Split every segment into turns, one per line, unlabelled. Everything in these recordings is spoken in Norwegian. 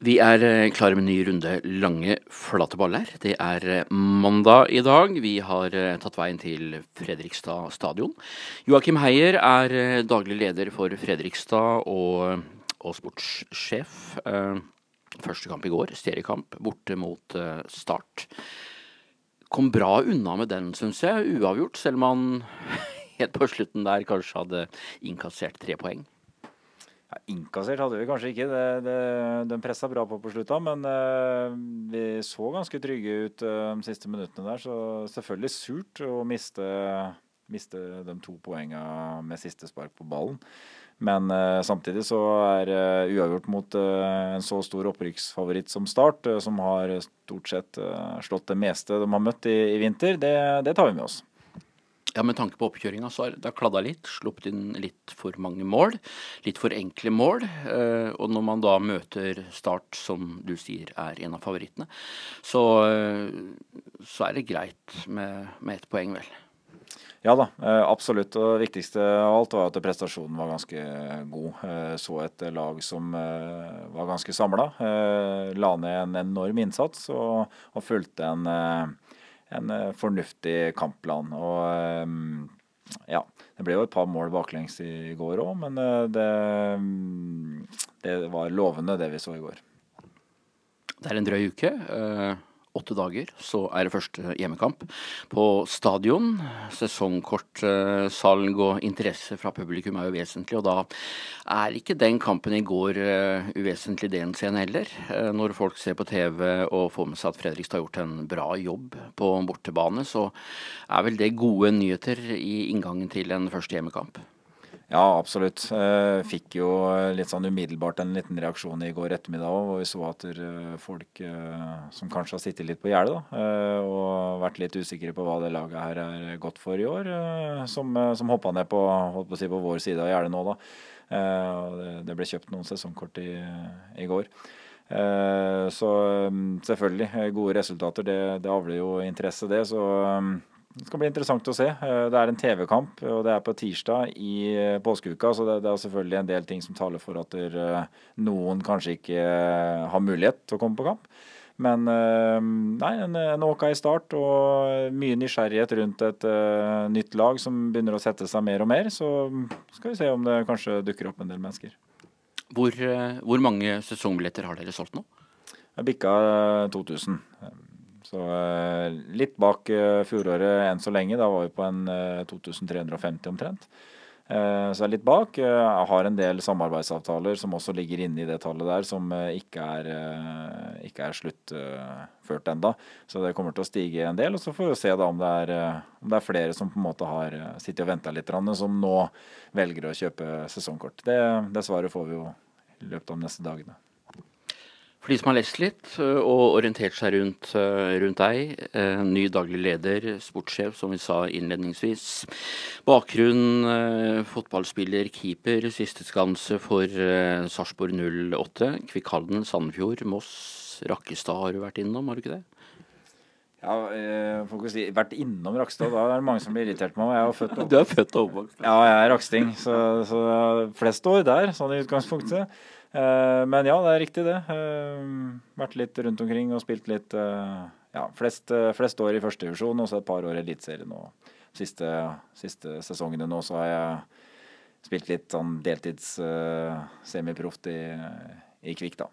Vi er eh, klare med en ny runde lange, flate baller. Det er eh, mandag i dag. Vi har eh, tatt veien til Fredrikstad stadion. Joakim Heier er daglig leder for Fredrikstad og, og sportssjef. Første kamp i går, seriekamp, borte mot Start. Kom bra unna med den, syns jeg. Uavgjort, selv om han helt på slutten der kanskje hadde innkassert tre poeng.
Ja, innkassert hadde vi kanskje ikke. Det, det, den pressa bra på på slutta, men uh, vi så ganske trygge ut uh, de siste minuttene der. Så selvfølgelig surt å miste, miste de to poengene med siste spark på ballen. Men uh, samtidig så er uh, uavgjort mot uh, en så stor opprykksfavoritt som Start, som har stort sett slått det meste de har møtt i, i vinter, det, det, tar vi med oss.
Ja, Med tanke på oppkjøringa så har det kladda litt. Sluppet inn litt for mange mål. Litt for enkle mål. Eh, og når man da møter Start, som du sier er en av favorittene, så, eh, så er det greit med, med ett poeng, vel.
Ja da, eh, absolutt. Og det viktigste av alt var at prestasjonen var ganske god. Så et lag som var ganske samla. La ned en enorm innsats og, og fulgte en en eh, fornuftig kampplan. Og ehm, ja, det ble jo et par mål baklengs i går òg, men eh, det, mm, det, var lovende det vi så i går.
Det er en drøy uke. Eh, åtte dager så er det første hjemmekamp på stadion. Sesongkortsalg og interesse fra publikum er jo vesentlig, og da er ikke den kampen i går uh, uvesentlig det en ser heller. Uh, når folk ser på TV og får med seg at Fredrikstad har gjort en bra jobb på bortebane, så er vel det gode nyheter i inngangen til en første hjemmekamp.
Ja, absolutt. Eh, fikk jo litt sånn umiddelbart en liten reaksjon i går ettermiddag òg, hvor vi så at eh, folk eh, som kanskje har sittet litt på gjerdet og vært litt usikre på hva det laget her er godt for i år, som, som hoppa ned på, på, si, på, vår side av gjerdet nå, da. Det ble kjøpt noen sesongkort i, i går. Så mm, selvfølgelig, gode resultater, det, det avler jo interesse, det. Så mm, det skal bli interessant å se. Eh, det er en TV-kamp, og det er på tirsdag i eh, påskeuka. Så det, er selvfølgelig en del ting som taler for at eh, noen kanskje ikke har mulighet til å komme på kamp. Men nei, en, en OK start og mye nysgjerrighet rundt et uh, nytt lag som begynner å sette seg mer og mer. Så skal vi se om det kanskje dukker opp en del mennesker.
Hvor, hvor mange sesongbilletter har dere solgt nå?
Jeg bikka 2000. Så eh, litt bak eh, fjoråret enn så lenge. Da var vi på en 2350 eh, omtrent. Så jeg er litt bak. Jeg har en del samarbeidsavtaler som også ligger inne i det tallet der, som ikke er, ikke er sluttført enda. Så det kommer til å stige en del. Og så får vi se da om det er, om det er flere som på en måte har sittet og venta litt, som nå velger å kjøpe sesongkort. Det, det svaret får vi jo i løpet av de neste dagene.
For de som har lest litt og orientert seg rundt, rundt deg, ny daglig leder, sportssjef, som vi sa innledningsvis. Bakgrunn, fotballspiller, keeper, siste skanse for Sarpsborg 08. Kvikkhalden, Sandefjord, Moss, Rakkestad har du vært innom, har du ikke det?
Ja, får ikke si vært innom Rakstad. Da er det mange som blir irritert på meg. Jeg er født
og Du er født og oppvokst?
Ja, jeg er raksting. Så, så flest år der, sånn i utgangspunktet. Eh, men ja, det er riktig det. Eh, vært litt rundt omkring og spilt litt eh, ja, flest, flest år i førstedivisjon og så et par år i Eliteserien. Og siste, siste sesongene nå så har jeg spilt litt sånn deltids uh, semiproft i, i Kvikk, da.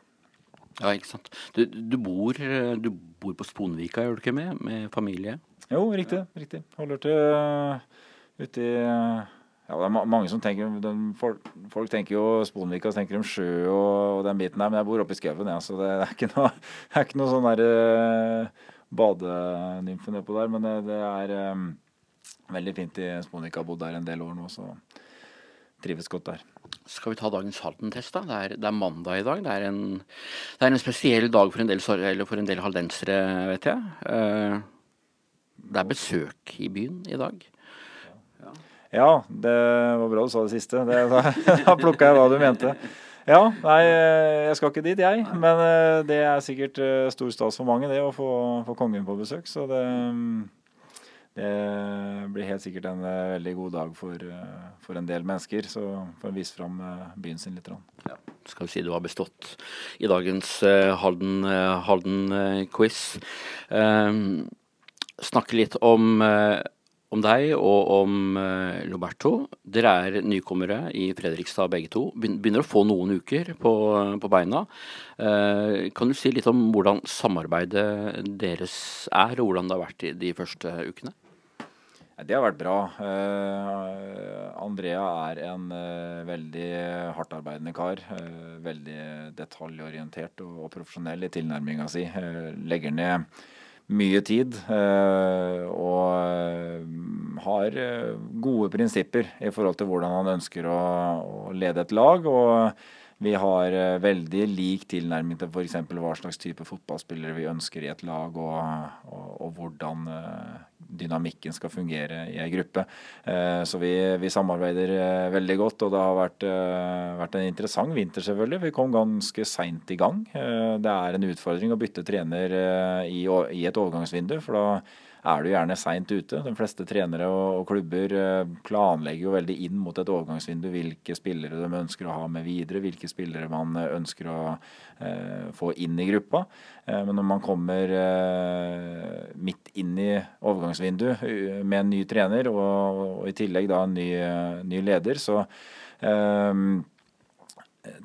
Ja, ikke sant. Du, du, bor, du bor, på Sponvika, gjør du ikke med? Med familie?
Jo, riktig. riktig. Holder til uh, ute i uh, ja, det er mange som tenker de, folk, folk, tenker jo Sponvika, så tenker de sjø og, og, den biten der, men jeg bor oppe i skauen, ja, så det er ikke noe, det er ikke noe sånn der uh, badenymfe nedpå der. Men det, det er um, veldig fint i Sponvika. Har Bodd der en del år nå, så trives godt der.
Skal vi ta dagens Halden-test, da? Det er, det er, mandag i dag. Det er, en, det er en spesiell dag for en del, for en del haldensere, vet jeg. Uh, det er besøk i byen i dag.
Ja, det var bra du sa det siste. Det, da da plukka jeg hva du mente. Ja, nei, jeg skal ikke dit, jeg. Men eh, det er sikkert eh, stor stas for mange, det å få, få kongen på besøk. Så det, det blir helt sikkert en veldig god dag for, for en del mennesker. Så får en vise fram byen sin litt.
Ja, skal vi si du har bestått i dagens Halden-quiz. Halden, snakke litt om om deg og om uh, Loberto. Dere er nykommere i Fredrikstad begge to. Begynner å få noen uker på, på beina. Uh, kan du si litt om hvordan samarbeidet deres er, og hvordan det har vært de første ukene?
Det har vært bra. Uh, Andrea er en veldig hardtarbeidende kar. veldig detaljorientert og, og profesjonell i tilnærminga si. legger ned mye tid. Eh, og eh, har eh, gode prinsipper i forhold til hvordan han ønsker å, å lede et lag. og vi har veldig lik tilnærming til f.eks. hva slags type fotballspillere vi ønsker i et lag, og, og, og hvordan dynamikken skal fungere i ei gruppe. Eh, så vi, vi, samarbeider eh, veldig godt, og det har vært, eh, vært en interessant vinter, selvfølgelig. Vi kom ganske seint i gang. Det er en utfordring å bytte trener i, i et overgangsvindu, for da er du gjerne seint ute. De fleste trenere og, klubber eh, planlegger jo veldig inn mot et overgangsvindu hvilke spillere de ønsker å ha med videre, hvilke spillere man eh, ønsker å eh, få inn i gruppa. Men når man kommer midt inn i overgangsvinduet med en ny trener, og, i tillegg da en ny, ny leder, så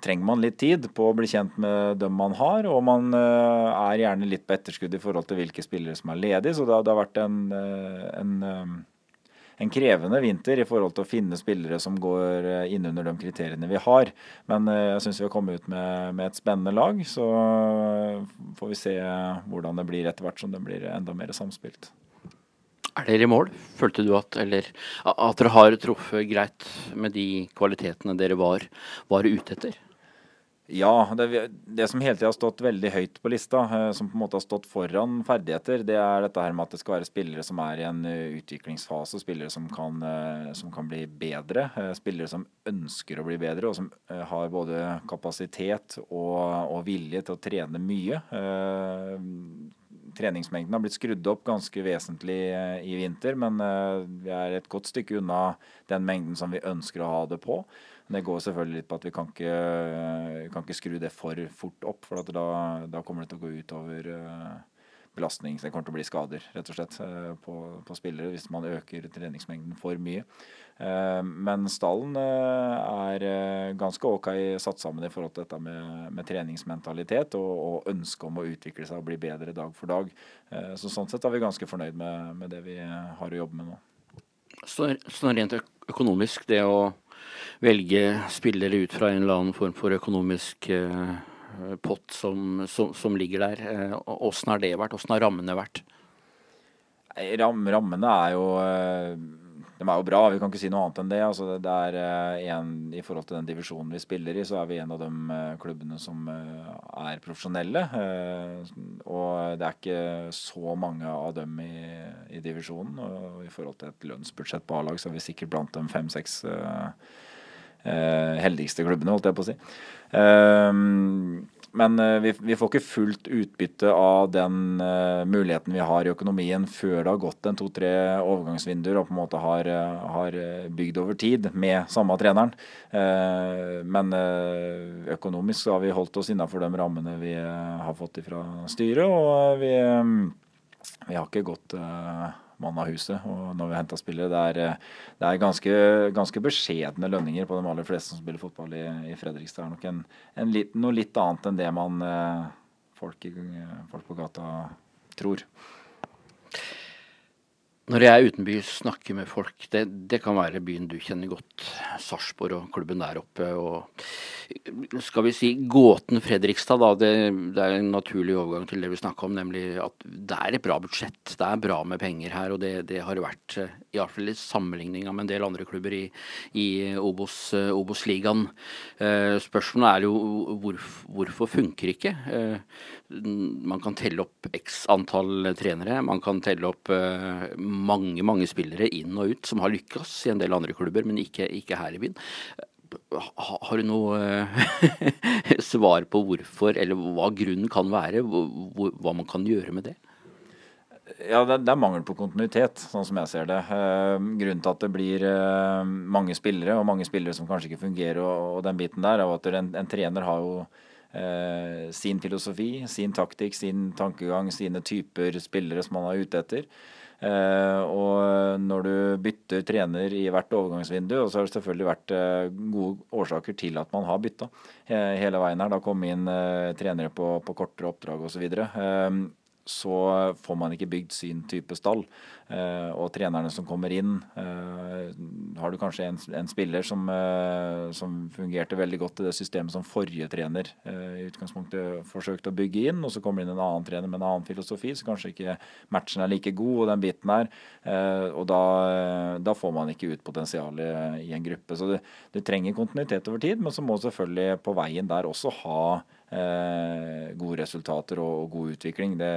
trenger man litt tid på å bli kjent med dem man har, og man eh, er gjerne litt på etterskudd i forhold til hvilke spillere som er ledige. Så det, har vært en, eh, en, eh, en, krevende vinter i forhold til å finne spillere som går inn under de kriteriene vi har. Men jeg syns vi har kommet ut med, med, et spennende lag. Så får vi se hvordan det blir etter hvert som det blir enda mer samspilt.
Er dere i mål? Følte du at, eller, at dere har truffet greit med de kvalitetene dere var, var ute etter?
Ja, det, det, som hele tida har stått veldig høyt på lista, eh, som på en måte har stått foran ferdigheter, det er dette her med at det skal være spillere som er i en eh, utviklingsfase, spillere som kan, eh, som kan bli bedre. Spillere som ønsker å bli bedre, og som har både kapasitet og, og vilje til å trene mye treningsmengden har blitt skrudd opp ganske vesentlig eh, i vinter, men eh, vi er et godt stykke unna den mengden som vi ønsker å ha det på. Det går selvfølgelig litt på at vi kan ikke, eh, kan ikke skru det for fort opp, for da, da, kommer det til å gå utover belastning. Det kommer til å bli skader rett og slett på, på spillere hvis man øker treningsmengden for mye. Eh, men stallen eh, er eh, ganske ok satt sammen i forhold til dette med, med treningsmentalitet og, og ønske om å utvikle seg og bli bedre dag for dag. Så Sånn sett er vi ganske fornøyd med, med det vi har å jobbe med nå.
Så, så rent økonomisk, det å velge spillere ut fra en eller annen form for økonomisk eh, pott som, som, som, ligger der, åssen har det vært? Åssen har rammene vært?
Ram, rammene er jo eh, de er jo bra, vi kan ikke si noe annet enn det. Altså, det er eh, en, I forhold til den divisjonen vi spiller i, så er vi en av de eh, klubbene som eh, er profesjonelle. Og det er ikke så mange av dem i, i divisjonen. Og i forhold til et lønnsbudsjett på A-lag, så er vi sikkert blant de fem-seks heldigste klubbene, holdt jeg på å si. Men uh, vi, vi, får ikke fullt utbytte av den uh, muligheten vi har i økonomien før det har gått en to-tre overgangsvinduer og på en måte har, har bygd over tid med samme treneren. men økonomisk har vi holdt oss innafor de rammene vi har fått fra styret, og vi, vi har ikke gått mann av huset. Og når vi henter spillere, det er, eh, det er ganske, ganske, beskjedne lønninger på de aller fleste som spiller fotball i, i Fredrikstad. Det er nok en, en litt, noe litt annet enn det man eh, folk, folk på gata tror.
Når jeg er utenbys, snakker med folk, det, det, kan være byen du kjenner godt, Sarpsborg og klubben der oppe. og Skal vi si gåten Fredrikstad, da. Det, det, er en naturlig overgang til det vi snakka om, nemlig at det er et bra budsjett. Det er bra med penger her, og det, det har det vært. hvert Iallfall i sammenligninga med en del andre klubber i, i Obos-ligaen. Obos eh, spørsmålet er jo hvor, hvorfor funker ikke? Eh, man kan telle opp x antall trenere. Man kan telle opp eh, mange mange spillere inn og ut som har lykkes i en del andre klubber, men ikke, ikke her i byen. Har du noe eh, svar på hvorfor, eller hva grunnen kan være? Hva man kan gjøre med det?
Ja, det, er mangel på kontinuitet, sånn som jeg ser det. Eh, grunnen til at det blir eh, mange spillere, og mange spillere som kanskje ikke fungerer, og, den biten der, er at en, en trener har jo sin filosofi, sin taktikk, sin tankegang, sine typer spillere som man er ute etter. Eh, og når du bytter trener i hvert overgangsvindu, og så har det selvfølgelig vært eh, gode årsaker til at man har bytta hele veien her. Da kom inn eh, trenere på, på kortere oppdrag osv. Så, får man ikke bygd sin type stall. Eh, og trenerne som kommer inn eh, Har du kanskje en, en spiller som, eh, som, fungerte veldig godt i det systemet som forrige trener i utgangspunktet forsøkte å bygge inn, og så kommer det inn en annen trener med en annen filosofi, så kanskje ikke matchen er like god, og den biten her. Og da, da får man ikke ut potensialet i en gruppe. Så det, du trenger kontinuitet over tid, men så må selvfølgelig på veien der også ha eh, gode resultater og, og god utvikling. Det,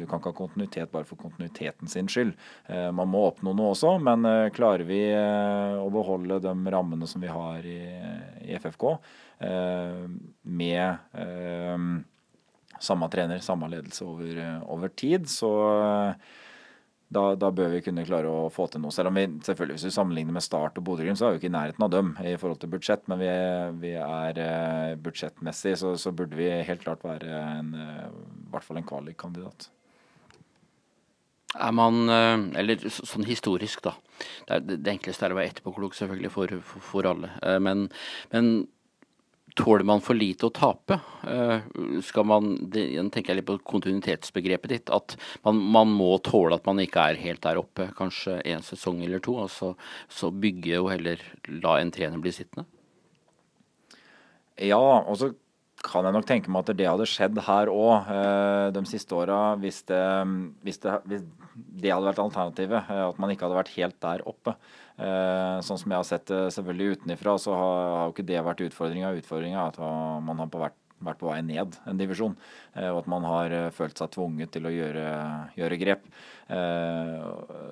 du kan ikke ha kontinuitet bare for kontinuiteten sin skyld. Eh, man må oppnå noe også, men eh, klarer vi eh, å beholde de rammene som vi har i, i FFK, eh, med eh, samme trener, samme ledelse over, over tid, så da, da, bør vi kunne klare å få til noe. Selv om vi selvfølgelig hvis vi sammenligner med Start og Bodø-Glimt, så er vi ikke i nærheten av dem i forhold til budsjett. Men vi, vi er eh, budsjettmessig, så, så, burde vi helt klart være en, eh, i hvert fall en kvalikkandidat.
Er man eh, Eller sånn historisk, da. Det, er, enkleste er å være etterpåklok, selvfølgelig, for, for, for alle. Men, men tåler man for lite å tape? Eh, skal man, det, tenker jeg litt på kontinuitetsbegrepet ditt, at man, man, må tåle at man ikke er helt der oppe kanskje en sesong eller to, og så, så bygge og heller la en trener bli sittende?
Ja, og så kan jeg nok tenke meg at det hadde skjedd her òg eh, de siste åra, hvis, hvis, hvis, det hadde vært alternativet. Eh, at man ikke hadde vært helt der oppe. Eh, sånn som jeg har sett det selvfølgelig utenifra, så har, har jo ikke det vært utfordringa. Utfordringa er at man har vært, vært, på vei ned en divisjon. Og at man har følt seg tvunget til å gjøre, gjøre grep.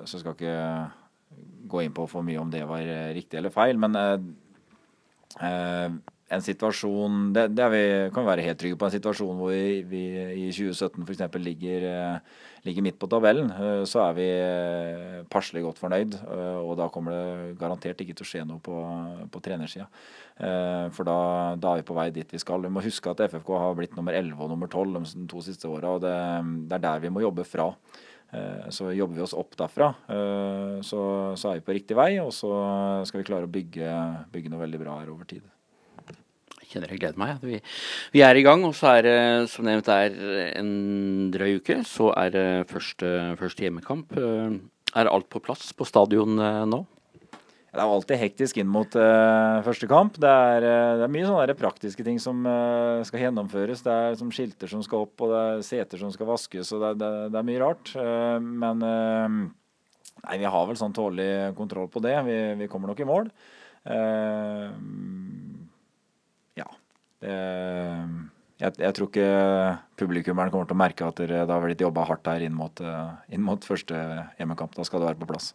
Så skal ikke gå inn på for mye om det var riktig eller feil. men en situasjon Det, det vi, kan vi være helt trygge på. En situasjon hvor vi, vi i 2017 f.eks. Ligger, eh, ligger midt på tabellen, eh, så er vi eh, passelig godt fornøyd. Og da kommer det garantert ikke til å skje noe på, på trenersida. For da, da, er vi på vei dit vi skal. Vi må huske at FFK har blitt nummer 11 og nummer 12 de to siste åra. Og det, det er der vi må jobbe fra. Så jobber vi oss opp derfra, så, så, er vi på riktig vei. Og så skal vi klare å bygge, bygge noe veldig bra her over tid
kjenner jeg gleder meg. Vi, vi, er i gang, og så er det som nevnt er en drøy uke. Så er det første, første hjemmekamp. Er alt på plass på stadion eh, nå?
Det er alltid hektisk inn mot uh, første kamp. Det er, uh, det er mye sånne praktiske ting som uh, skal gjennomføres. Det er som skilter som skal opp, og det er seter som skal vaskes, og det, det, det er mye rart. men nei, vi har vel sånn tålelig kontroll på det. Vi, vi kommer nok i mål. Uh, det, jeg, jeg, tror ikke publikummeren kommer til å merke at det, har blitt jobba hardt her inn mot, inn mot første hjemmekamp. Da skal det være på plass.